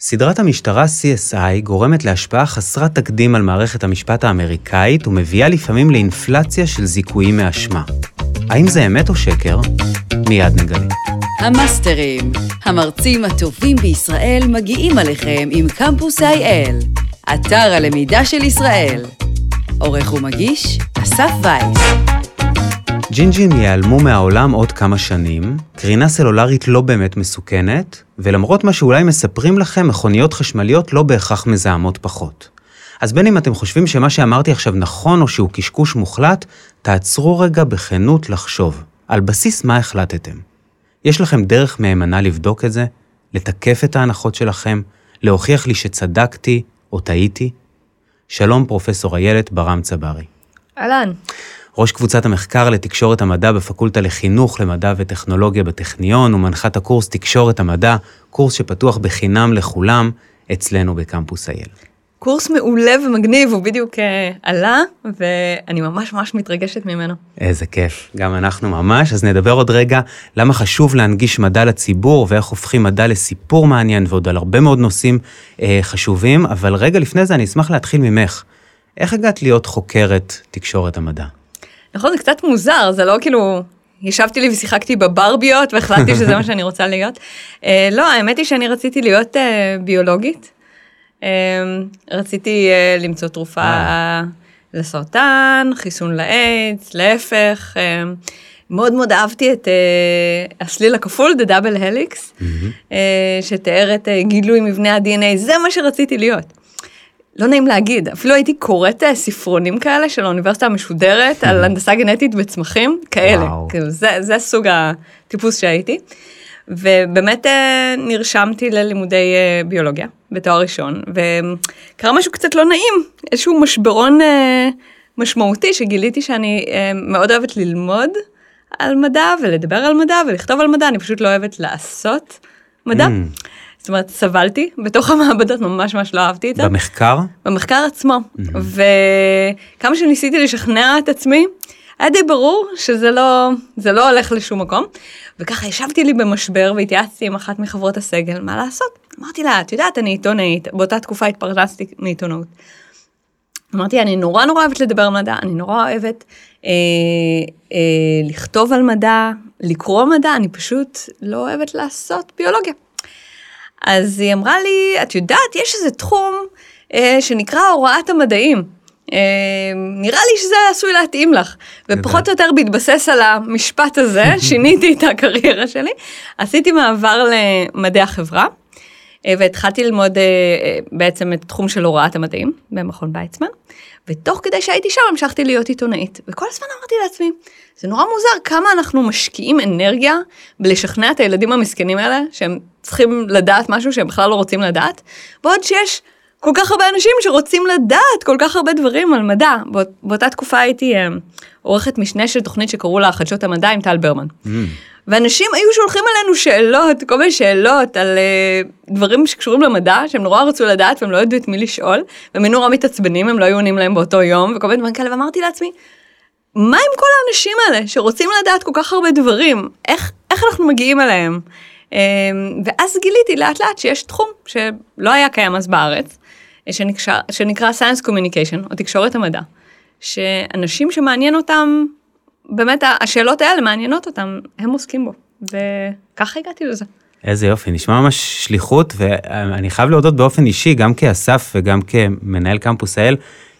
סדרת המשטרה CSI גורמת להשפעה חסרת תקדים על מערכת המשפט האמריקאית ומביאה לפעמים לאינפלציה של זיכויים מאשמה. האם זה אמת או שקר? מיד נגלה. המאסטרים, המרצים הטובים בישראל מגיעים עליכם עם קמפוס IL, אתר הלמידה של ישראל. עורך ומגיש, אסף וייס. ג'ינג'ים ייעלמו מהעולם עוד כמה שנים, קרינה סלולרית לא באמת מסוכנת, ולמרות מה שאולי מספרים לכם, מכוניות חשמליות לא בהכרח מזהמות פחות. אז בין אם אתם חושבים שמה שאמרתי עכשיו נכון או שהוא קשקוש מוחלט, תעצרו רגע בכנות לחשוב. על בסיס מה החלטתם? יש לכם דרך מהימנה לבדוק את זה? לתקף את ההנחות שלכם? להוכיח לי שצדקתי או טעיתי? שלום, פרופסור איילת ברם צברי. אהלן. ראש קבוצת המחקר לתקשורת המדע בפקולטה לחינוך למדע וטכנולוגיה בטכניון ומנחת הקורס תקשורת המדע, קורס שפתוח בחינם לכולם אצלנו בקמפוס אייל. קורס מעולה ומגניב, הוא בדיוק uh, עלה, ואני ממש ממש מתרגשת ממנו. איזה כיף, גם אנחנו ממש. אז נדבר עוד רגע למה חשוב להנגיש מדע לציבור ואיך הופכים מדע לסיפור מעניין ועוד על הרבה מאוד נושאים uh, חשובים, אבל רגע לפני זה אני אשמח להתחיל ממך. איך הגעת להיות חוקרת תקשורת המדע? נכון, זה קצת מוזר, זה לא כאילו, ישבתי לי ושיחקתי בברביות והחלטתי שזה מה שאני רוצה להיות. Uh, לא, האמת היא שאני רציתי להיות uh, ביולוגית. Uh, רציתי uh, למצוא תרופה לסרטן, חיסון לאיידס, להפך. Uh, מאוד מאוד אהבתי את uh, הסליל הכפול, The Double Helix, mm-hmm. uh, שתיאר את uh, גילוי מבנה ה-DNA, זה מה שרציתי להיות. לא נעים להגיד, אפילו הייתי קוראת ספרונים כאלה של האוניברסיטה המשודרת על הנדסה גנטית בצמחים, כאלה. כאילו, זה, זה סוג הטיפוס שהייתי. ובאמת נרשמתי ללימודי ביולוגיה בתואר ראשון, וקרה משהו קצת לא נעים, איזשהו משברון משמעותי שגיליתי שאני מאוד אוהבת ללמוד על מדע ולדבר על מדע ולכתוב על מדע, אני פשוט לא אוהבת לעשות מדע. Mm. זאת אומרת, סבלתי בתוך המעבדות, ממש ממש לא אהבתי את זה. במחקר? במחקר עצמו. Mm-hmm. וכמה שניסיתי לשכנע את עצמי, היה די ברור שזה לא, זה לא הולך לשום מקום. וככה ישבתי לי במשבר והתייעצתי עם אחת מחברות הסגל, מה לעשות? אמרתי לה, את יודעת, אני עיתונאית, באותה תקופה התפרנסתי מעיתונאות. אמרתי, אני נורא נורא אוהבת לדבר על מדע, אני נורא אוהבת אה, אה, לכתוב על מדע, לקרוא מדע, אני פשוט לא אוהבת לעשות ביולוגיה. אז היא אמרה לי, את יודעת, יש איזה תחום אה, שנקרא הוראת המדעים. אה, נראה לי שזה עשוי להתאים לך. ופחות או יותר בהתבסס על המשפט הזה, שיניתי את הקריירה שלי. עשיתי מעבר למדעי החברה, אה, והתחלתי ללמוד אה, אה, בעצם את תחום של הוראת המדעים במכון ויצמן. ותוך כדי שהייתי שם המשכתי להיות עיתונאית. וכל הזמן אמרתי לעצמי, זה נורא מוזר כמה אנחנו משקיעים אנרגיה בלשכנע את הילדים המסכנים האלה שהם צריכים לדעת משהו שהם בכלל לא רוצים לדעת, בעוד שיש כל כך הרבה אנשים שרוצים לדעת כל כך הרבה דברים על מדע. באות, באותה תקופה הייתי uh, עורכת משנה של תוכנית שקראו לה חדשות המדע עם טל ברמן. Mm. ואנשים היו שולחים אלינו שאלות, כל מיני שאלות על uh, דברים שקשורים למדע, שהם נורא רצו לדעת והם לא ידעו את מי לשאול, והם היו נורא מתעצבנים, הם לא היו עונים להם באותו יום, וכל מיני דברים כאלה, ואמרתי לעצמי, מה עם כל האנשים האלה שרוצים לדעת כל כך הרבה דברים? איך, איך אנחנו מגיעים אליהם? Um, ואז גיליתי לאט לאט שיש תחום שלא היה קיים אז בארץ, שנקשר, שנקרא Science Communication, או תקשורת המדע, שאנשים שמעניין אותם, באמת השאלות האלה מעניינות אותם, הם עוסקים בו, וככה הגעתי לזה. איזה יופי, נשמע ממש שליחות, ואני חייב להודות באופן אישי, גם כאסף וגם כמנהל קמפוס האל,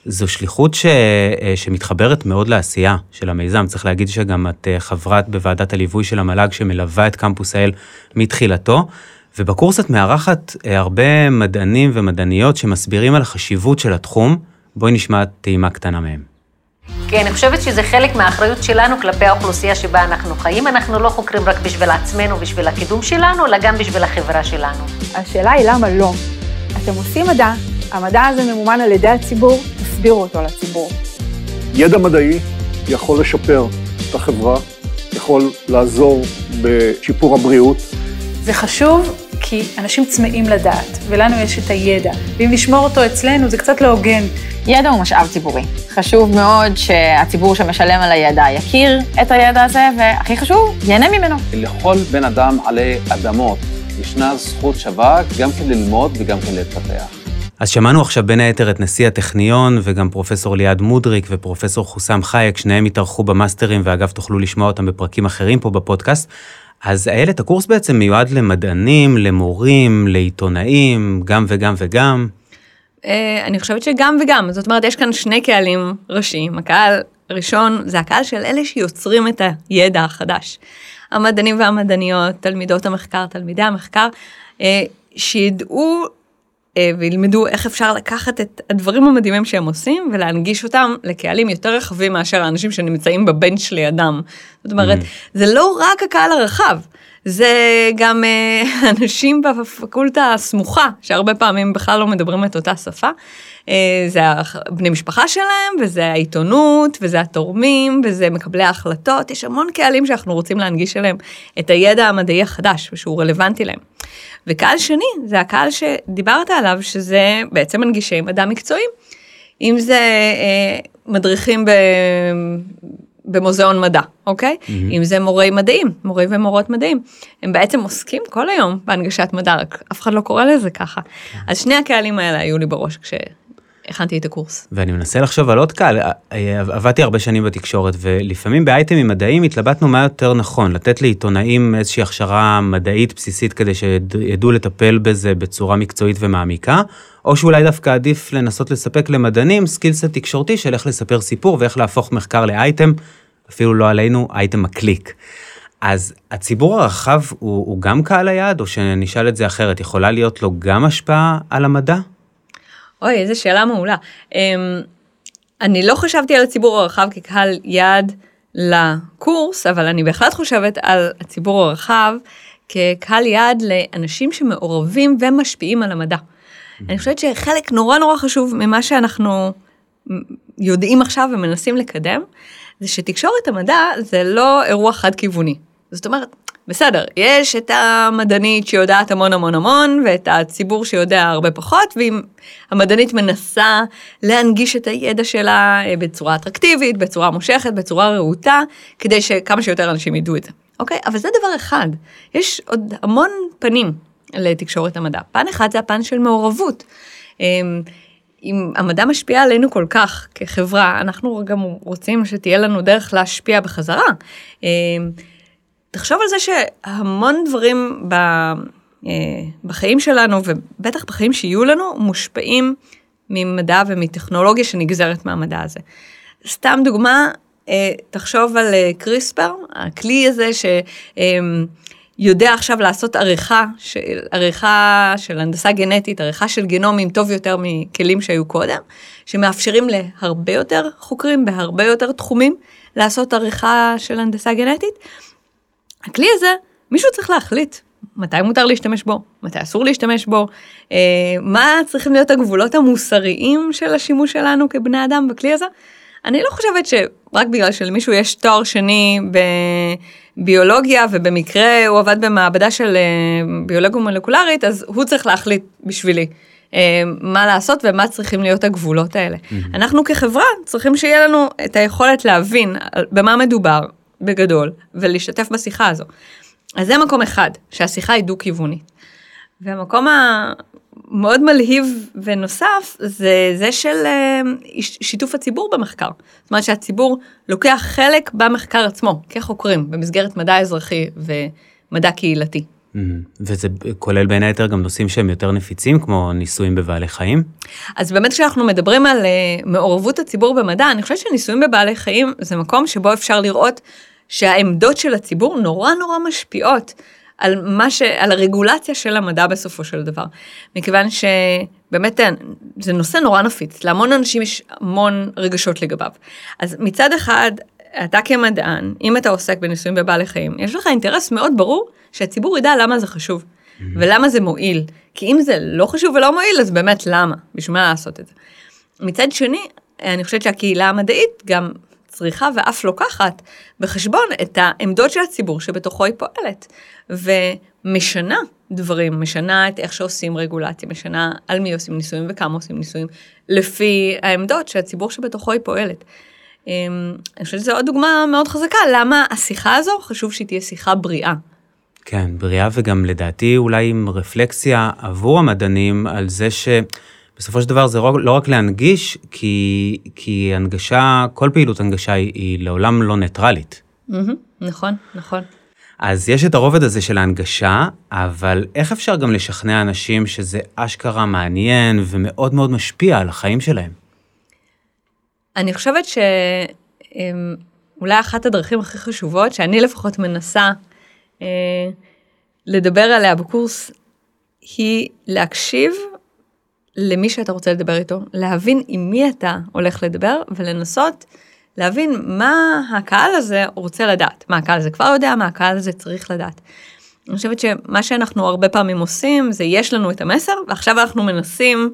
זו שליחות ש, שמתחברת מאוד לעשייה של המיזם. צריך להגיד שגם את אה, חברת בוועדת הליווי של המל"ג שמלווה את קמפוס האל מתחילתו, ובקורס את מארחת אה, הרבה מדענים ומדעניות שמסבירים על החשיבות של התחום. בואי נשמע טעימה קטנה מהם. כן, אני חושבת שזה חלק מהאחריות שלנו כלפי האוכלוסייה שבה אנחנו חיים. אנחנו לא חוקרים רק בשביל עצמנו, בשביל הקידום שלנו, אלא גם בשביל החברה שלנו. השאלה היא למה לא. אתם עושים מדע, המדע הזה ממומן על ידי הציבור, תסבירו אותו לציבור. ידע מדעי יכול לשפר את החברה, יכול לעזור בשיפור הבריאות. זה חשוב כי אנשים צמאים לדעת, ולנו יש את הידע, ואם נשמור אותו אצלנו זה קצת לא הוגן. ידע הוא משאב ציבורי. חשוב מאוד שהציבור שמשלם על הידע יכיר את הידע הזה, והכי חשוב, ייהנה ממנו. לכל בן אדם עלי אדמות יש ישנה זכות שווה גם כן ללמוד וגם כן להתפתח. אז שמענו עכשיו בין היתר את נשיא הטכניון וגם פרופסור ליעד מודריק ופרופסור חוסם חייק, שניהם התארחו במאסטרים ואגב תוכלו לשמוע אותם בפרקים אחרים פה בפודקאסט. אז איילת, הקורס בעצם מיועד למדענים, למורים, לעיתונאים, גם וגם וגם. אה, אני חושבת שגם וגם, זאת אומרת, יש כאן שני קהלים ראשיים. הקהל הראשון זה הקהל של אלה שיוצרים את הידע החדש. המדענים והמדעניות, תלמידות המחקר, תלמידי המחקר, אה, שידעו וילמדו איך אפשר לקחת את הדברים המדהימים שהם עושים ולהנגיש אותם לקהלים יותר רחבים מאשר האנשים שנמצאים בבנץ' לידם. זאת אומרת, mm. זה לא רק הקהל הרחב, זה גם אה, אנשים בפקולטה הסמוכה, שהרבה פעמים בכלל לא מדברים את אותה שפה. אה, זה בני משפחה שלהם, וזה העיתונות, וזה התורמים, וזה מקבלי ההחלטות. יש המון קהלים שאנחנו רוצים להנגיש אליהם את הידע המדעי החדש, ושהוא רלוונטי להם. וקהל שני, זה הקהל שדיברת עליו, שזה בעצם מנגישי מדע מקצועיים. אם זה אה, מדריכים ב... במוזיאון מדע, אוקיי? Mm-hmm. אם זה מורי מדעים, מורי ומורות מדעים. הם בעצם עוסקים כל היום בהנגשת מדע, רק אף אחד לא קורא לזה ככה. Okay. אז שני הקהלים האלה היו לי בראש כש... הכנתי את הקורס. ואני מנסה לחשוב על עוד קהל, עבדתי הרבה שנים בתקשורת, ולפעמים באייטמים מדעיים התלבטנו מה יותר נכון, לתת לעיתונאים איזושהי הכשרה מדעית בסיסית כדי שידעו לטפל בזה בצורה מקצועית ומעמיקה, או שאולי דווקא עדיף לנסות לספק למדענים סקילסט תקשורתי של איך לספר סיפור ואיך להפוך מחקר לאייטם, אפילו לא עלינו, אייטם מקליק. אז הציבור הרחב הוא, הוא גם קהל היעד, או שנשאל את זה אחרת, יכולה להיות לו גם השפעה על המדע? אוי, איזו שאלה מעולה. Um, אני לא חשבתי על הציבור הרחב כקהל יעד לקורס, אבל אני בהחלט חושבת על הציבור הרחב כקהל יעד לאנשים שמעורבים ומשפיעים על המדע. Mm-hmm. אני חושבת שחלק נורא נורא חשוב ממה שאנחנו יודעים עכשיו ומנסים לקדם, זה שתקשורת המדע זה לא אירוע חד-כיווני. זאת אומרת, בסדר, יש את המדענית שיודעת המון המון המון, ואת הציבור שיודע הרבה פחות, ואם המדענית מנסה להנגיש את הידע שלה אה, בצורה אטרקטיבית, בצורה מושכת, בצורה רהוטה, כדי שכמה שיותר אנשים ידעו את זה. אוקיי? אבל זה דבר אחד. יש עוד המון פנים לתקשורת המדע. פן אחד זה הפן של מעורבות. אם המדע משפיע עלינו כל כך כחברה, אנחנו גם רוצים שתהיה לנו דרך להשפיע בחזרה. אמ, תחשוב על זה שהמון דברים ב, אה, בחיים שלנו, ובטח בחיים שיהיו לנו, מושפעים ממדע ומטכנולוגיה שנגזרת מהמדע הזה. סתם דוגמה, אה, תחשוב על אה, קריספר, הכלי הזה שיודע עכשיו לעשות עריכה, של, עריכה של הנדסה גנטית, עריכה של גנומים טוב יותר מכלים שהיו קודם, שמאפשרים להרבה יותר חוקרים בהרבה יותר תחומים לעשות עריכה של הנדסה גנטית. הכלי הזה, מישהו צריך להחליט מתי מותר להשתמש בו, מתי אסור להשתמש בו, אה, מה צריכים להיות הגבולות המוסריים של השימוש שלנו כבני אדם בכלי הזה. אני לא חושבת שרק בגלל שלמישהו יש תואר שני בביולוגיה ובמקרה הוא עבד במעבדה של אה, ביולוגיה מולקולרית, אז הוא צריך להחליט בשבילי. אה, מה לעשות ומה צריכים להיות הגבולות האלה. Mm-hmm. אנחנו כחברה צריכים שיהיה לנו את היכולת להבין במה מדובר, בגדול, ולהשתתף בשיחה הזו. אז זה מקום אחד, שהשיחה היא דו-כיוונית. והמקום המאוד מלהיב ונוסף, זה זה של אה, שיתוף הציבור במחקר. זאת אומרת שהציבור לוקח חלק במחקר עצמו, כחוקרים, במסגרת מדע אזרחי ומדע קהילתי. Mm-hmm. וזה כולל בין היתר גם נושאים שהם יותר נפיצים, כמו ניסויים בבעלי חיים? אז באמת כשאנחנו מדברים על uh, מעורבות הציבור במדע, אני חושבת שניסויים בבעלי חיים זה מקום שבו אפשר לראות שהעמדות של הציבור נורא נורא משפיעות על מה ש... על הרגולציה של המדע בסופו של דבר. מכיוון שבאמת אה, זה נושא נורא נפיץ, להמון אנשים יש המון רגשות לגביו. אז מצד אחד, אתה כמדען, אם אתה עוסק בניסויים בבעלי חיים, יש לך אינטרס מאוד ברור שהציבור ידע למה זה חשוב, mm-hmm. ולמה זה מועיל. כי אם זה לא חשוב ולא מועיל, אז באמת למה? בשביל מה לעשות את זה? מצד שני, אני חושבת שהקהילה המדעית גם צריכה ואף לוקחת בחשבון את העמדות של הציבור שבתוכו היא פועלת, ומשנה דברים, משנה את איך שעושים רגולציה, משנה על מי עושים ניסויים וכמה עושים ניסויים, לפי העמדות של הציבור שבתוכו היא פועלת. אמ, אני חושבת שזו עוד דוגמה מאוד חזקה, למה השיחה הזו חשוב שהיא תהיה שיחה בריאה. כן, בריאה וגם לדעתי אולי עם רפלקסיה עבור המדענים על זה שבסופו של דבר זה לא רק להנגיש, כי, כי הנגשה, כל פעילות הנגשה היא, היא לעולם לא ניטרלית. נכון, נכון. אז יש את הרובד הזה של ההנגשה, אבל איך אפשר גם לשכנע אנשים שזה אשכרה מעניין ומאוד מאוד משפיע על החיים שלהם? אני חושבת שאולי אחת הדרכים הכי חשובות, שאני לפחות מנסה אה, לדבר עליה בקורס, היא להקשיב למי שאתה רוצה לדבר איתו, להבין עם מי אתה הולך לדבר ולנסות להבין מה הקהל הזה רוצה לדעת, מה הקהל הזה כבר יודע, מה הקהל הזה צריך לדעת. אני חושבת שמה שאנחנו הרבה פעמים עושים זה יש לנו את המסר ועכשיו אנחנו מנסים,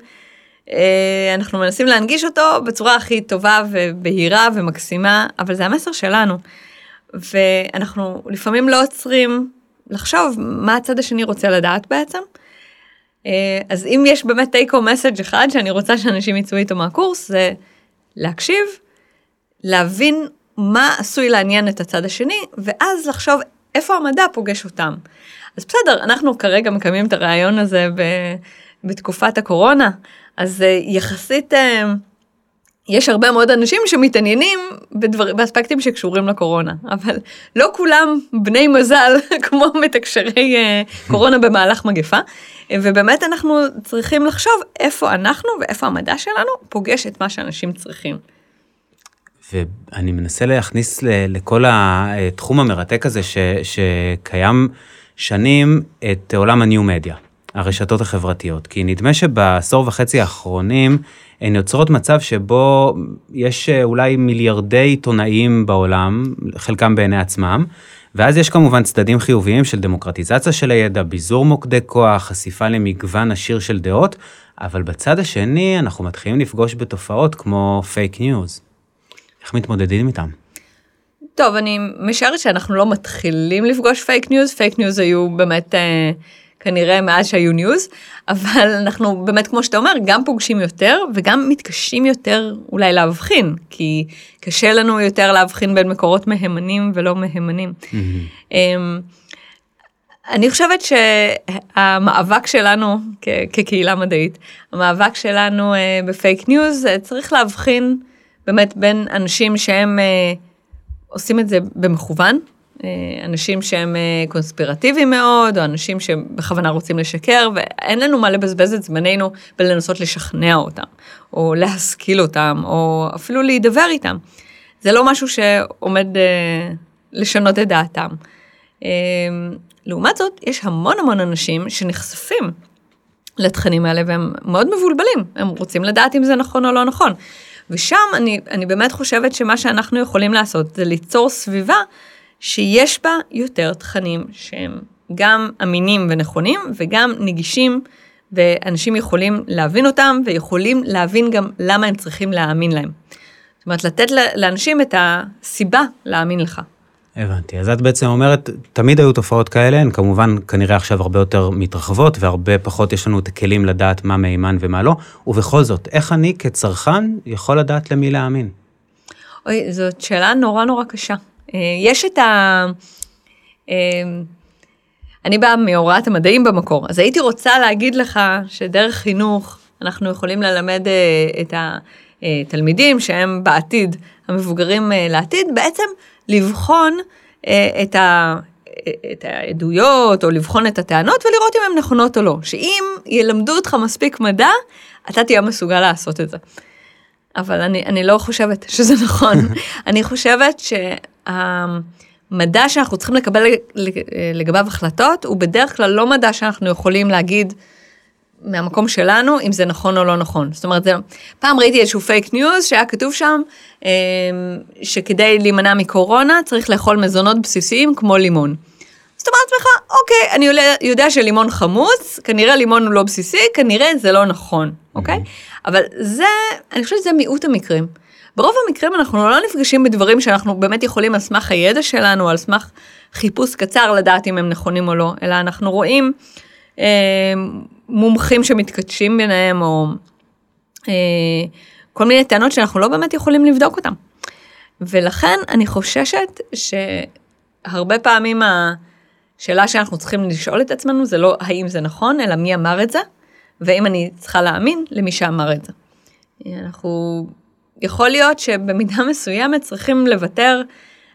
אה, אנחנו מנסים להנגיש אותו בצורה הכי טובה ובהירה ומקסימה, אבל זה המסר שלנו. ואנחנו לפעמים לא עוצרים לחשוב מה הצד השני רוצה לדעת בעצם. אה, אז אם יש באמת take home message אחד שאני רוצה שאנשים יצאו איתו מהקורס, זה להקשיב, להבין מה עשוי לעניין את הצד השני, ואז לחשוב איפה המדע פוגש אותם. אז בסדר, אנחנו כרגע מקיימים את הרעיון הזה ב, בתקופת הקורונה, אז אה, יחסית אה, יש הרבה מאוד אנשים שמתעניינים בדבר, באספקטים שקשורים לקורונה, אבל לא כולם בני מזל כמו מתקשרי אה, קורונה במהלך מגפה, ובאמת אנחנו צריכים לחשוב איפה אנחנו ואיפה המדע שלנו פוגש את מה שאנשים צריכים. ואני מנסה להכניס לכל התחום המרתק הזה ש, שקיים שנים את עולם הניו מדיה, הרשתות החברתיות. כי נדמה שבעשור וחצי האחרונים הן יוצרות מצב שבו יש אולי מיליארדי עיתונאים בעולם, חלקם בעיני עצמם, ואז יש כמובן צדדים חיוביים של דמוקרטיזציה של הידע, ביזור מוקדי כוח, חשיפה למגוון עשיר של דעות, אבל בצד השני אנחנו מתחילים לפגוש בתופעות כמו פייק ניוז. איך מתמודדים איתם? טוב, אני משערת שאנחנו לא מתחילים לפגוש פייק ניוז, פייק ניוז היו באמת אה, כנראה מאז שהיו news, אבל אנחנו באמת, כמו שאתה אומר, גם פוגשים יותר וגם מתקשים יותר אולי להבחין, כי קשה לנו יותר להבחין בין מקורות מהימנים ולא מהימנים. Mm-hmm. אני חושבת שהמאבק שלנו כקהילה מדעית, המאבק שלנו אה, בפייק ניוז, אה, צריך להבחין באמת בין אנשים שהם אה, עושים את זה במכוון, אנשים שהם אה, קונספירטיביים מאוד, או אנשים שבכוונה רוצים לשקר, ואין לנו מה לבזבז את זמננו בלנסות לשכנע אותם, או להשכיל אותם, או אפילו להידבר איתם. זה לא משהו שעומד אה, לשנות את דעתם. אה, לעומת זאת, יש המון המון אנשים שנחשפים לתכנים האלה והם מאוד מבולבלים, הם רוצים לדעת אם זה נכון או לא נכון. ושם אני, אני באמת חושבת שמה שאנחנו יכולים לעשות זה ליצור סביבה שיש בה יותר תכנים שהם גם אמינים ונכונים וגם נגישים ואנשים יכולים להבין אותם ויכולים להבין גם למה הם צריכים להאמין להם. זאת אומרת, לתת לאנשים את הסיבה להאמין לך. הבנתי, אז את בעצם אומרת, תמיד היו תופעות כאלה, הן כמובן כנראה עכשיו הרבה יותר מתרחבות, והרבה פחות יש לנו את הכלים לדעת מה מהימן ומה לא, ובכל זאת, איך אני כצרכן יכול לדעת למי להאמין? אוי, זאת שאלה נורא נורא קשה. אה, יש את ה... אה, אני באה מהוראת המדעים במקור, אז הייתי רוצה להגיד לך שדרך חינוך אנחנו יכולים ללמד אה, את התלמידים שהם בעתיד, המבוגרים לעתיד, בעצם לבחון את, ה, את העדויות או לבחון את הטענות ולראות אם הן נכונות או לא. שאם ילמדו אותך מספיק מדע, אתה תהיה מסוגל לעשות את זה. אבל אני, אני לא חושבת שזה נכון. אני חושבת שהמדע שאנחנו צריכים לקבל לגביו החלטות, הוא בדרך כלל לא מדע שאנחנו יכולים להגיד, מהמקום שלנו, אם זה נכון או לא נכון. זאת אומרת, זה, פעם ראיתי איזשהו פייק ניוז שהיה כתוב שם, אמ, שכדי להימנע מקורונה צריך לאכול מזונות בסיסיים כמו לימון. אז אתה אומר לעצמך, אוקיי, אני יודע שלימון חמוץ, כנראה לימון הוא לא בסיסי, כנראה זה לא נכון, אוקיי? Mm-hmm. אבל זה, אני חושבת שזה מיעוט המקרים. ברוב המקרים אנחנו לא נפגשים בדברים שאנחנו באמת יכולים על סמך הידע שלנו, על סמך חיפוש קצר לדעת אם הם נכונים או לא, אלא אנחנו רואים אה, מומחים שמתכתשים ביניהם, או אה, כל מיני טענות שאנחנו לא באמת יכולים לבדוק אותן. ולכן אני חוששת שהרבה פעמים שאלה שאנחנו צריכים לשאול את עצמנו זה לא האם זה נכון, אלא מי אמר את זה, והאם אני צריכה להאמין למי שאמר את זה. אנחנו, יכול להיות שבמידה מסוימת צריכים לוותר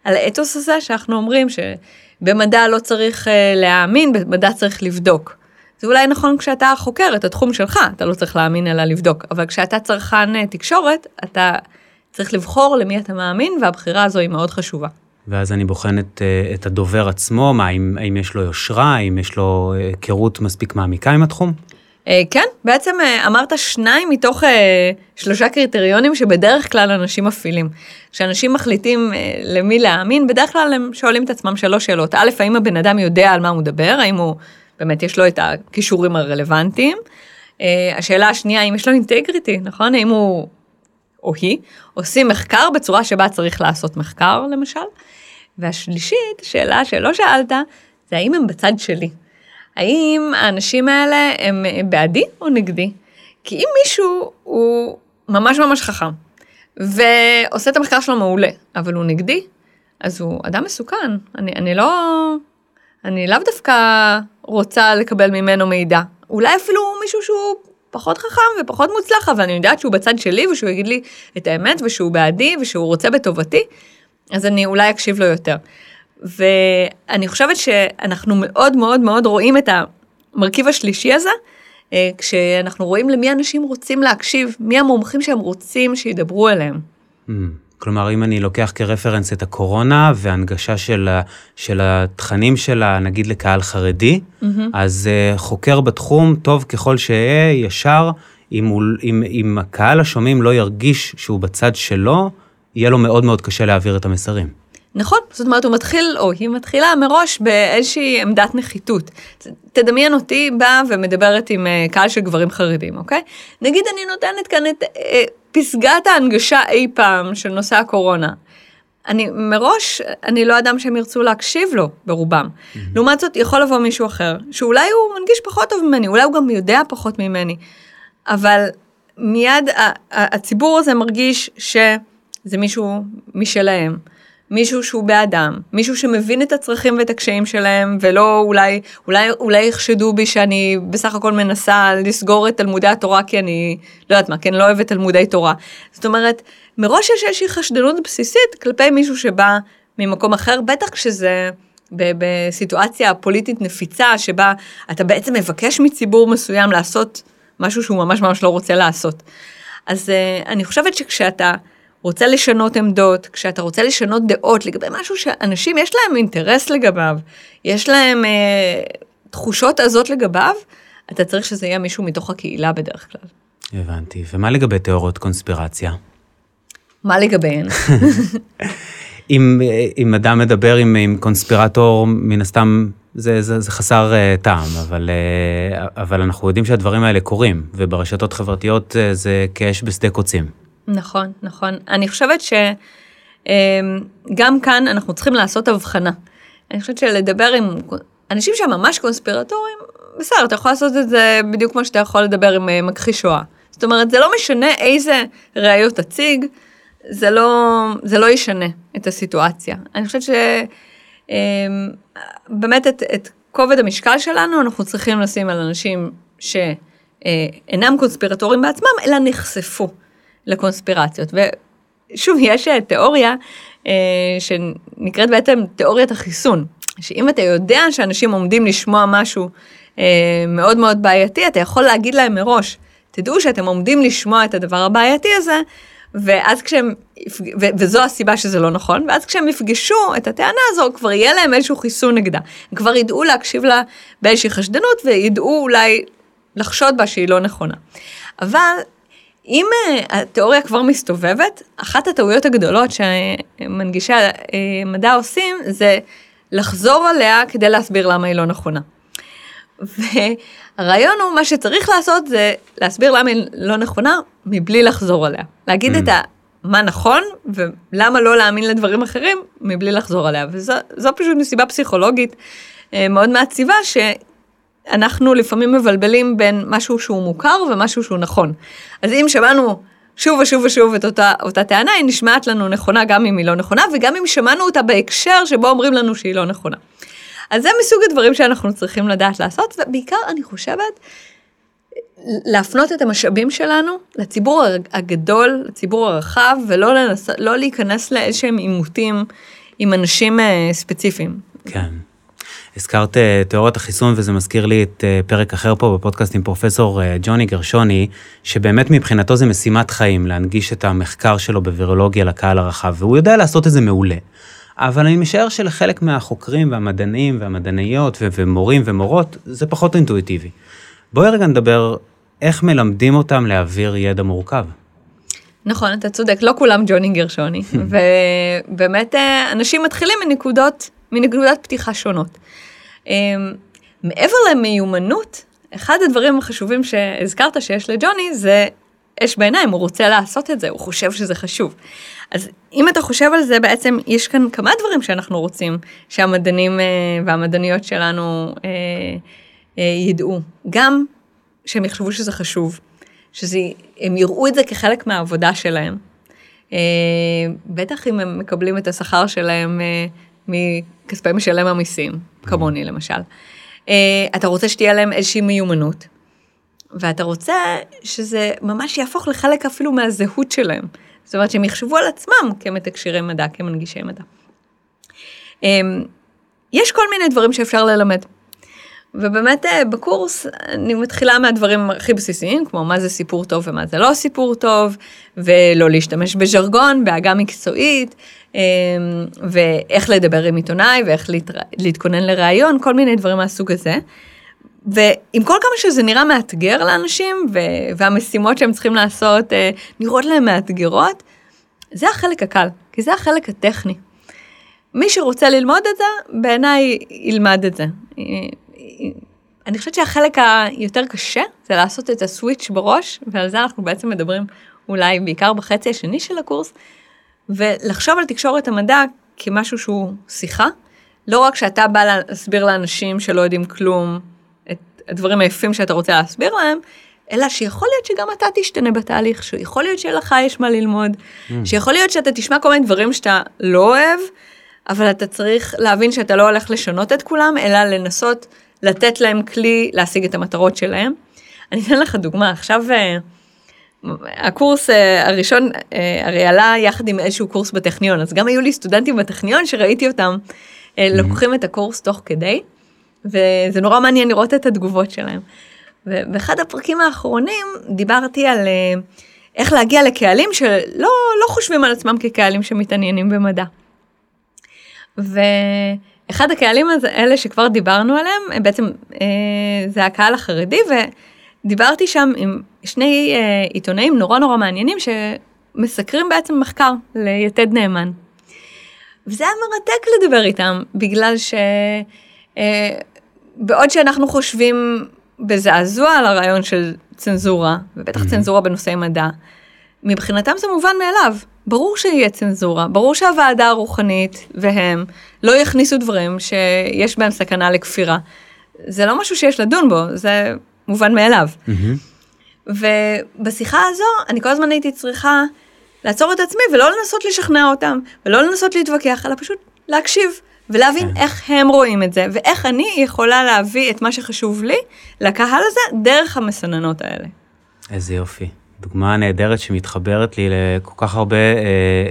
על האתוס הזה שאנחנו אומרים שבמדע לא צריך אה, להאמין, במדע צריך לבדוק. זה אולי נכון כשאתה חוקר את התחום שלך, אתה לא צריך להאמין אלא לבדוק, אבל כשאתה צרכן אה, תקשורת, אתה צריך לבחור למי אתה מאמין, והבחירה הזו היא מאוד חשובה. ואז אני בוחן את, אה, את הדובר עצמו, מה, האם, האם יש לו יושרה, האם יש לו היכרות מספיק מעמיקה עם התחום? כן, בעצם אמרת שניים מתוך שלושה קריטריונים שבדרך כלל אנשים מפעילים. כשאנשים מחליטים למי להאמין, בדרך כלל הם שואלים את עצמם שלוש שאלות. א', האם הבן אדם יודע על מה הוא מדבר, האם הוא באמת יש לו את הכישורים הרלוונטיים. השאלה השנייה, האם יש לו אינטגריטי, נכון? האם הוא או היא עושים מחקר בצורה שבה צריך לעשות מחקר, למשל. והשלישית, שאלה שלא שאלת, זה האם הם בצד שלי. האם האנשים האלה הם בעדי או נגדי? כי אם מישהו הוא ממש ממש חכם, ועושה את המחקר שלו מעולה, אבל הוא נגדי, אז הוא אדם מסוכן. אני, אני לא... אני לאו דווקא רוצה לקבל ממנו מידע. אולי אפילו מישהו שהוא פחות חכם ופחות מוצלח, אבל אני יודעת שהוא בצד שלי ושהוא יגיד לי את האמת ושהוא בעדי ושהוא רוצה בטובתי, אז אני אולי אקשיב לו יותר. ואני חושבת שאנחנו מאוד מאוד מאוד רואים את המרכיב השלישי הזה, אה, כשאנחנו רואים למי אנשים רוצים להקשיב, מי המומחים שהם רוצים שידברו אליהם. Mm. כלומר, אם אני לוקח כרפרנס את הקורונה והנגשה של, של התכנים שלה, נגיד לקהל חרדי, mm-hmm. אז uh, חוקר בתחום, טוב ככל שאהיה, ישר, אם, הוא, אם, אם הקהל השומעים לא ירגיש שהוא בצד שלו, יהיה לו מאוד מאוד קשה להעביר את המסרים. נכון, זאת אומרת, הוא מתחיל, או היא מתחילה מראש באיזושהי עמדת נחיתות. תדמיין אותי באה ומדברת עם אה, קהל של גברים חרדים, אוקיי? נגיד אני נותנת כאן את אה, פסגת ההנגשה אי פעם של נושא הקורונה. אני מראש, אני לא אדם שהם ירצו להקשיב לו, ברובם. Mm-hmm. לעומת זאת, יכול לבוא מישהו אחר, שאולי הוא מנגיש פחות טוב ממני, אולי הוא גם יודע פחות ממני, אבל מיד הציבור הזה מרגיש שזה מישהו משלהם. מישהו שהוא באדם, מישהו שמבין את הצרכים ואת הקשיים שלהם, ולא אולי, אולי, אולי יחשדו בי שאני בסך הכל מנסה לסגור את תלמודי התורה כי אני, לא יודעת מה, כי אני לא אוהבת תלמודי תורה. זאת אומרת, מראש יש איזושהי חשדנות בסיסית כלפי מישהו שבא ממקום אחר, בטח כשזה בסיטואציה פוליטית נפיצה, שבה אתה בעצם מבקש מציבור מסוים לעשות משהו שהוא ממש ממש לא רוצה לעשות. אז uh, אני חושבת שכשאתה רוצה לשנות עמדות, כשאתה רוצה לשנות דעות לגבי משהו שאנשים יש להם אינטרס לגביו, יש להם אה, תחושות עזות לגביו, אתה צריך שזה יהיה מישהו מתוך הקהילה בדרך כלל. הבנתי. ומה לגבי תיאוריות קונספירציה? מה לגביהן? אם, אם אדם מדבר עם, עם קונספירטור, מן הסתם זה, זה, זה חסר uh, טעם, אבל, uh, אבל אנחנו יודעים שהדברים האלה קורים, וברשתות חברתיות uh, זה כאש בשדה קוצים. נכון, נכון. אני חושבת שגם אמ, כאן אנחנו צריכים לעשות הבחנה. אני חושבת שלדבר עם אנשים שהם ממש קונספירטורים, בסדר, אתה יכול לעשות את זה בדיוק כמו שאתה יכול לדבר עם אה, מכחיש שואה. זאת אומרת, זה לא משנה איזה ראיות תציג, זה לא, זה לא ישנה את הסיטואציה. אני חושבת שבאמת אמ, את, את כובד המשקל שלנו אנחנו צריכים לשים על אנשים שאינם קונספירטורים בעצמם, אלא נחשפו. לקונספירציות. ושוב, יש אה, תיאוריה אה, שנקראת בעצם תיאוריית החיסון, שאם אתה יודע שאנשים עומדים לשמוע משהו אה, מאוד מאוד בעייתי, אתה יכול להגיד להם מראש, תדעו שאתם עומדים לשמוע את הדבר הבעייתי הזה, ואז כשהם, וזו הסיבה שזה לא נכון, ואז כשהם יפגשו את הטענה הזו, כבר יהיה להם איזשהו חיסון נגדה. הם כבר ידעו להקשיב לה באיזושהי חשדנות, וידעו אולי לחשוד בה שהיא לא נכונה. אבל אם אה, התיאוריה כבר מסתובבת, אחת הטעויות הגדולות שמנגישי המדע עושים זה לחזור עליה כדי להסביר למה היא לא נכונה. והרעיון הוא, מה שצריך לעשות זה להסביר למה היא לא נכונה מבלי לחזור עליה. להגיד mm. את ה... מה נכון ולמה לא להאמין לדברים אחרים מבלי לחזור עליה. וזו פשוט מסיבה פסיכולוגית אה, מאוד מעציבה, אנחנו לפעמים מבלבלים בין משהו שהוא מוכר ומשהו שהוא נכון. אז אם שמענו שוב ושוב ושוב את אותה, אותה טענה, היא נשמעת לנו נכונה גם אם היא לא נכונה, וגם אם שמענו אותה בהקשר שבו אומרים לנו שהיא לא נכונה. אז זה מסוג הדברים שאנחנו צריכים לדעת לעשות, ובעיקר אני חושבת, להפנות את המשאבים שלנו לציבור הגדול, לציבור הרחב, ולא לנס... לא להיכנס לאיזשהם עימותים עם אנשים אה, ספציפיים. כן. הזכרת אה, תיאוריית החיסון, וזה מזכיר לי את אה, פרק אחר פה בפודקאסט עם פרופסור ג'וני גרשוני, שבאמת מבחינתו זה משימת חיים, להנגיש את המחקר שלו בווירולוגיה לקהל הרחב, והוא יודע לעשות את זה מעולה. אבל אני משער שלחלק מהחוקרים והמדענים והמדעניות ומורים ומורות, זה פחות אינטואיטיבי. בואי רגע נדבר איך מלמדים אותם להעביר ידע מורכב. נכון, אתה צודק, לא כולם ג'וני גרשוני, ובאמת אה, אנשים מתחילים מנקודות, מנקודת פתיחה שונות. אה, מעבר למיומנות, אחד הדברים החשובים שהזכרת שיש לג'וני זה אש בעיניים, הוא רוצה לעשות את זה, הוא חושב שזה חשוב. אז אם אתה חושב על זה, בעצם יש כאן כמה דברים שאנחנו רוצים שהמדענים אה, והמדעניות שלנו ידעו. גם שהם יחשבו שזה חשוב, שהם יראו את זה כחלק מהעבודה שלהם. אה, בטח אם הם מקבלים את השכר שלהם אה, מכספי משלם המיסים, כמוני למשל. אה, אתה רוצה שתהיה להם איזושהי מיומנות, ואתה רוצה שזה ממש יהפוך לחלק אפילו מהזהות שלהם. זאת אומרת שהם יחשבו על עצמם כמתקשרי מדע, כמנגישי מדע. יש כל מיני דברים שאפשר ללמד. ובאמת אה, בקורס אני מתחילה מהדברים הכי בסיסיים, כמו מה זה סיפור טוב ומה זה לא סיפור טוב, ולא להשתמש בז'רגון, בהגה מקצועית, ואיך לדבר עם עיתונאי, ואיך להת... להתכונן לראיון, כל מיני דברים מהסוג הזה. ועם כל כמה שזה נראה מאתגר לאנשים, והמשימות שהם צריכים לעשות אה, נראות להם מאתגרות, זה החלק הקל, כי זה החלק הטכני. מי שרוצה ללמוד את זה, בעיניי ילמד את זה. אני חושבת שהחלק היותר קשה זה לעשות את הסוויץ' בראש, ועל זה אנחנו בעצם מדברים אולי בעיקר בחצי השני של הקורס, ולחשוב על תקשורת המדע כמשהו שהוא שיחה, לא רק שאתה בא להסביר לאנשים שלא יודעים כלום את הדברים היפים שאתה רוצה להסביר להם, אלא שיכול להיות שגם אתה תשתנה בתהליך, שיכול להיות שלך יש מה ללמוד, mm. שיכול להיות שאתה תשמע כל מיני דברים שאתה לא אוהב, אבל אתה צריך להבין שאתה לא הולך לשנות את כולם, אלא לנסות לתת להם כלי להשיג את המטרות שלהם. אני אתן לך דוגמה, עכשיו אה, הקורס אה, הראשון אה, הרי עלה יחד עם איזשהו קורס בטכניון, אז גם היו לי סטודנטים בטכניון שראיתי אותם לוקחים את הקורס תוך כדי, וזה נורא מעניין לראות את התגובות שלהם. ובאחד הפרקים האחרונים דיברתי על איך להגיע לקהלים שלא לא חושבים על עצמם כקהלים שמתעניינים במדע. ו... אחד הקהלים האלה שכבר דיברנו עליהם, הם בעצם, אה, זה הקהל החרדי, ודיברתי שם עם שני אה, עיתונאים נורא נורא מעניינים, שמסקרים בעצם מחקר ליתד נאמן. וזה היה מרתק לדבר איתם, בגלל שבעוד אה, שאנחנו חושבים בזעזוע על הרעיון של צנזורה, ובטח mm-hmm. צנזורה בנושאי מדע, מבחינתם זה מובן מאליו. ברור שיהיה צנזורה, ברור שהוועדה הרוחנית והם לא יכניסו דברים שיש בהם סכנה לכפירה. זה לא משהו שיש לדון בו, זה מובן מאליו. Mm-hmm. ובשיחה הזו, אני כל הזמן הייתי צריכה לעצור את עצמי ולא לנסות לשכנע אותם, ולא לנסות להתווכח, אלא פשוט להקשיב. ולהבין כן. איך הם רואים את זה, ואיך אני יכולה להביא את מה שחשוב לי לקהל הזה דרך המסננות האלה. איזה יופי. דוגמה נהדרת שמתחברת לי לכל כך הרבה אה,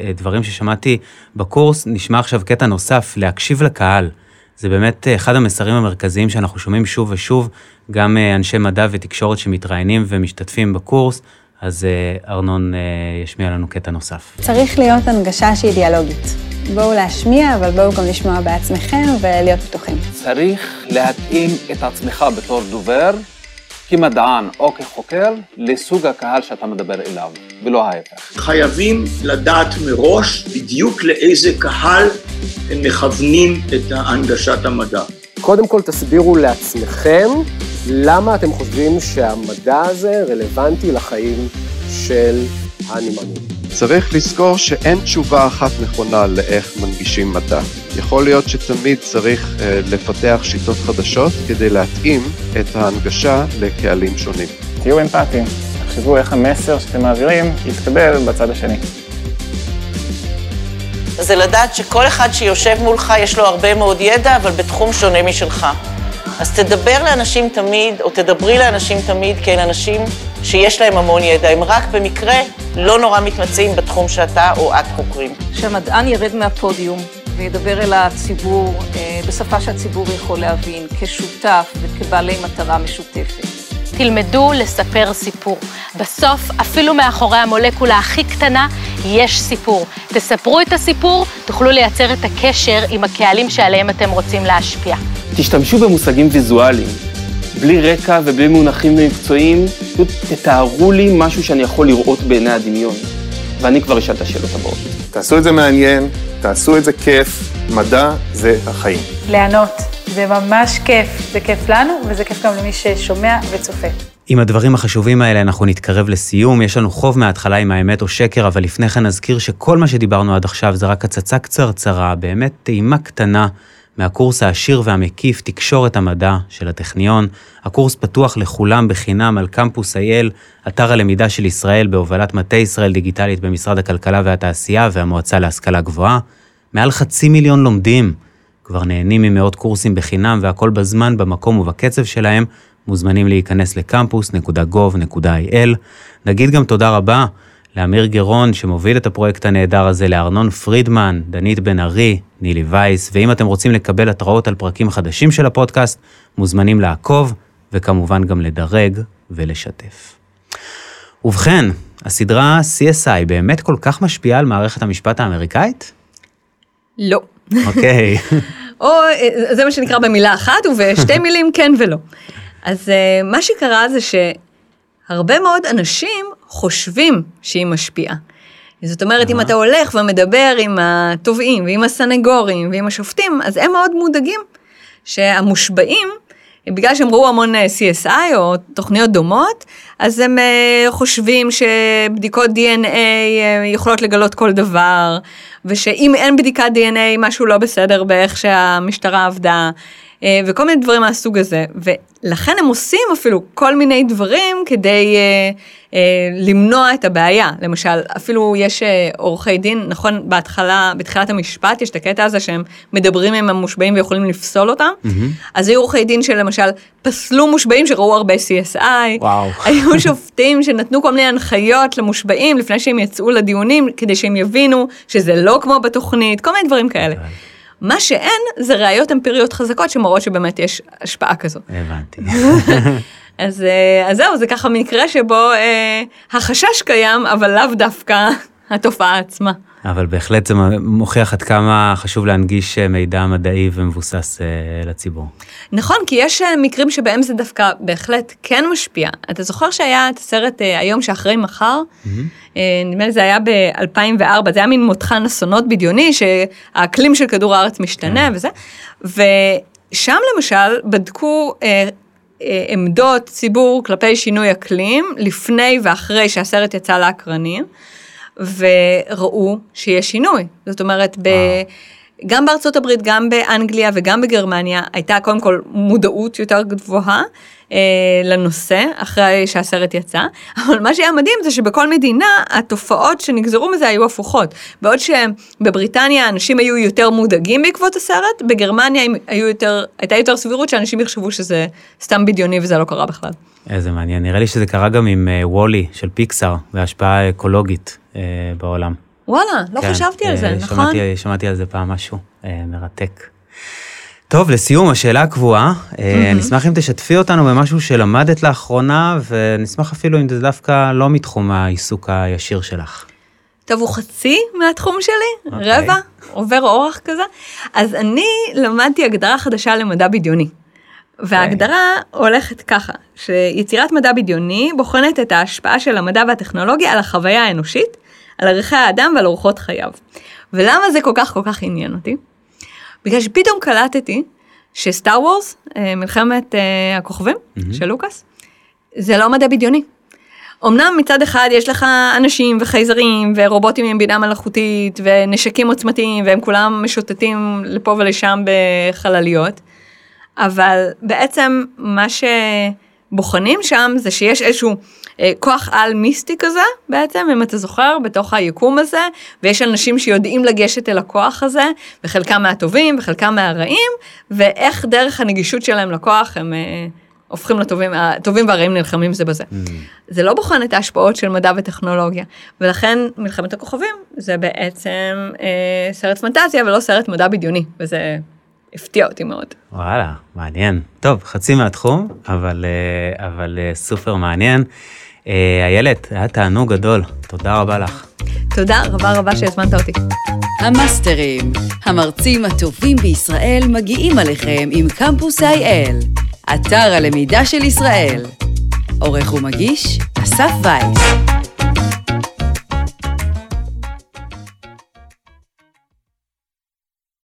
אה, דברים ששמעתי בקורס. נשמע עכשיו קטע נוסף, להקשיב לקהל. זה באמת אחד המסרים המרכזיים שאנחנו שומעים שוב ושוב, גם אה, אנשי מדע ותקשורת שמתראיינים ומשתתפים בקורס. אז אה, ארנון אה, ישמיע לנו קטע נוסף. צריך להיות הנגשה שהיא דיאלוגית. בואו להשמיע, אבל בואו גם לשמוע בעצמכם ולהיות פתוחים. צריך להתאים את עצמך בתור דובר כמדען או כחוקר לסוג הקהל שאתה מדבר אליו, ולא ההפך. חייבים לדעת מראש בדיוק לאיזה קהל הם מכוונים את הנגשת המדע. קודם כל תסבירו לעצמכם למה אתם חושבים שהמדע הזה רלוונטי לחיים של הנמענים. צריך לזכור שאין תשובה אחת נכונה לאיך מנגישים מדע. יכול להיות שתמיד צריך אה, לפתח שיטות חדשות כדי להתאים את ההנגשה לקהלים שונים. תהיו אמפתיים, תחשבו איך המסר שאתם מעבירים יתקבל בצד השני. זה לדעת שכל אחד שיושב מולך יש לו הרבה מאוד ידע, אבל בתחום שונה משלך. אז תדבר לאנשים תמיד, או תדברי לאנשים תמיד כאל אנשים שיש להם המון ידע. הם רק במקרה לא נורא מתמצאים בתחום שאתה או את חוקרים. שהמדען ירד מהפודיום וידבר אל הציבור אה, בשפה שהציבור יכול להבין, כשותף וכבעלי מטרה משותפת. תלמדו לספר סיפור. בסוף, אפילו מאחורי המולקולה הכי קטנה, יש סיפור. תספרו את הסיפור, תוכלו לייצר את הקשר עם הקהלים שעליהם אתם רוצים להשפיע. תשתמשו במושגים ויזואליים. בלי רקע ובלי מונחים מקצועיים, פשוט תתארו לי משהו שאני יכול לראות בעיני הדמיון. ואני כבר אשאל את השאלות הבאות. תעשו את זה מעניין, תעשו את זה כיף, מדע זה החיים. ליהנות, זה ממש כיף. זה כיף לנו, וזה כיף גם למי ששומע וצופה. עם הדברים החשובים האלה אנחנו נתקרב לסיום. יש לנו חוב מההתחלה עם האמת או שקר, אבל לפני כן נזכיר שכל מה שדיברנו עד עכשיו זה רק הצצה קצרצרה, באמת טעימה קטנה מהקורס העשיר והמקיף תקשורת המדע של הטכניון. הקורס פתוח לכולם בחינם על קמפוס אייל, אתר הלמידה של ישראל בהובלת מטה ישראל דיגיטלית במשרד הכלכלה והתעשייה והמועצה להשכלה גבוהה. מעל חצי מיליון לומדים כבר נהנים ממאות קורסים בחינם והכל בזמן, במקום ובקצב שלהם. מוזמנים להיכנס לקמפוס.gov.il. נגיד גם תודה רבה לאמיר גרון שמוביל את הפרויקט הנהדר הזה, לארנון פרידמן, דנית בן ארי, נילי וייס, ואם אתם רוצים לקבל התראות על פרקים חדשים של הפודקאסט, מוזמנים לעקוב, וכמובן גם לדרג ולשתף. ובכן, הסדרה CSI באמת כל כך משפיעה על מערכת המשפט האמריקאית? לא. אוקיי. או זה מה שנקרא במילה אחת, ובשתי מילים כן ולא. אז מה שקרה זה שהרבה מאוד אנשים חושבים שהיא משפיעה. זאת אומרת, אם אתה הולך ומדבר עם התובעים ועם הסנגורים ועם השופטים, אז הם מאוד מודאגים שהמושבעים, בגלל שהם ראו המון CSI או תוכניות דומות, אז הם חושבים שבדיקות DNA יכולות לגלות כל דבר, ושאם אין בדיקת DNA משהו לא בסדר באיך שהמשטרה עבדה. וכל מיני דברים מהסוג הזה, ולכן הם עושים אפילו כל מיני דברים כדי אה, אה, למנוע את הבעיה. למשל, אפילו יש אה, עורכי דין, נכון, בהתחלה, בתחילת המשפט יש את הקטע הזה שהם מדברים עם המושבעים ויכולים לפסול אותם, mm-hmm. אז היו עורכי דין שלמשל פסלו מושבעים שראו הרבה CSI, וואו. היו שופטים שנתנו כל מיני הנחיות למושבעים לפני שהם יצאו לדיונים, כדי שהם יבינו שזה לא כמו בתוכנית, כל מיני דברים כאלה. מה שאין זה ראיות אמפיריות חזקות שמראות שבאמת יש השפעה כזו. הבנתי. אז, אז זהו, זה ככה מקרה שבו אה, החשש קיים, אבל לאו דווקא התופעה עצמה. אבל בהחלט זה מוכיח עד כמה חשוב להנגיש מידע מדעי ומבוסס אה, לציבור. נכון, כי יש מקרים שבהם זה דווקא בהחלט כן משפיע. אתה זוכר שהיה את הסרט אה, היום שאחרי מחר? Mm-hmm. נדמה לי זה היה ב-2004, זה היה מין מותחן אסונות בדיוני, שהאקלים של כדור הארץ משתנה וזה, ושם למשל בדקו אה, אה, עמדות ציבור כלפי שינוי אקלים, לפני ואחרי שהסרט יצא לאקרנים, וראו שיש שינוי. זאת אומרת, ב... גם בארצות הברית, גם באנגליה וגם בגרמניה, הייתה קודם כל מודעות יותר גבוהה אה, לנושא, אחרי שהסרט יצא, אבל מה שהיה מדהים זה שבכל מדינה התופעות שנגזרו מזה היו הפוכות. בעוד שבבריטניה אנשים היו יותר מודאגים בעקבות הסרט, בגרמניה היו יותר, הייתה יותר סבירות שאנשים יחשבו שזה סתם בדיוני וזה לא קרה בכלל. איזה מעניין, נראה לי שזה קרה גם עם וולי uh, של פיקסאר, והשפעה אקולוגית uh, בעולם. וואלה, לא כן, חשבתי על זה, שמעתי, נכון? שמעתי על זה פעם משהו אה, מרתק. טוב, לסיום, השאלה הקבועה, mm-hmm. נשמח אם תשתפי אותנו במשהו שלמדת לאחרונה, ונשמח אפילו אם זה דווקא לא מתחום העיסוק הישיר שלך. טוב, הוא חצי מהתחום שלי, okay. אוקיי. רבע, עובר אורח כזה. אז אני למדתי הגדרה חדשה למדע בדיוני. וההגדרה okay. הולכת ככה, שיצירת מדע בדיוני בוחנת את ההשפעה של המדע והטכנולוגיה על החוויה האנושית, על ערכי האדם ועל אורחות חייו. ולמה זה כל כך כל כך עניין אותי? בגלל שפתאום קלטתי שסטאר וורס, אה, מלחמת אה, הכוכבים mm-hmm. של לוקאס, זה לא מדע בדיוני. אמנם מצד אחד יש לך אנשים וחייזרים ורובוטים עם בינה מלאכותית ונשקים עוצמתיים והם כולם משוטטים לפה ולשם בחלליות, אבל בעצם מה בוחנים שם זה שיש איזשהו אה, כוח על מיסטי כזה בעצם, אם אתה זוכר, בתוך היקום הזה, ויש אנשים שיודעים לגשת אל הכוח הזה, וחלקם מהטובים וחלקם מהרעים, ואיך דרך הנגישות שלהם לכוח הם... אה, הופכים לטובים, הטובים והרעים נלחמים זה בזה. Mm. זה לא בוחן את ההשפעות של מדע וטכנולוגיה, ולכן מלחמת הכוכבים זה בעצם אה, סרט פנטזיה ולא סרט מדע בדיוני, וזה הפתיע אותי מאוד. וואלה, מעניין. טוב, חצי מהתחום, אבל, אה, אבל אה, סופר מעניין. אה, איילת, היה תענוג גדול, תודה רבה לך. תודה רבה רבה שהזמנת אותי. המאסטרים, המרצים הטובים בישראל מגיעים עליכם עם קמפוס IL. אתר הלמידה של ישראל. עורך ומגיש, אסף וייס.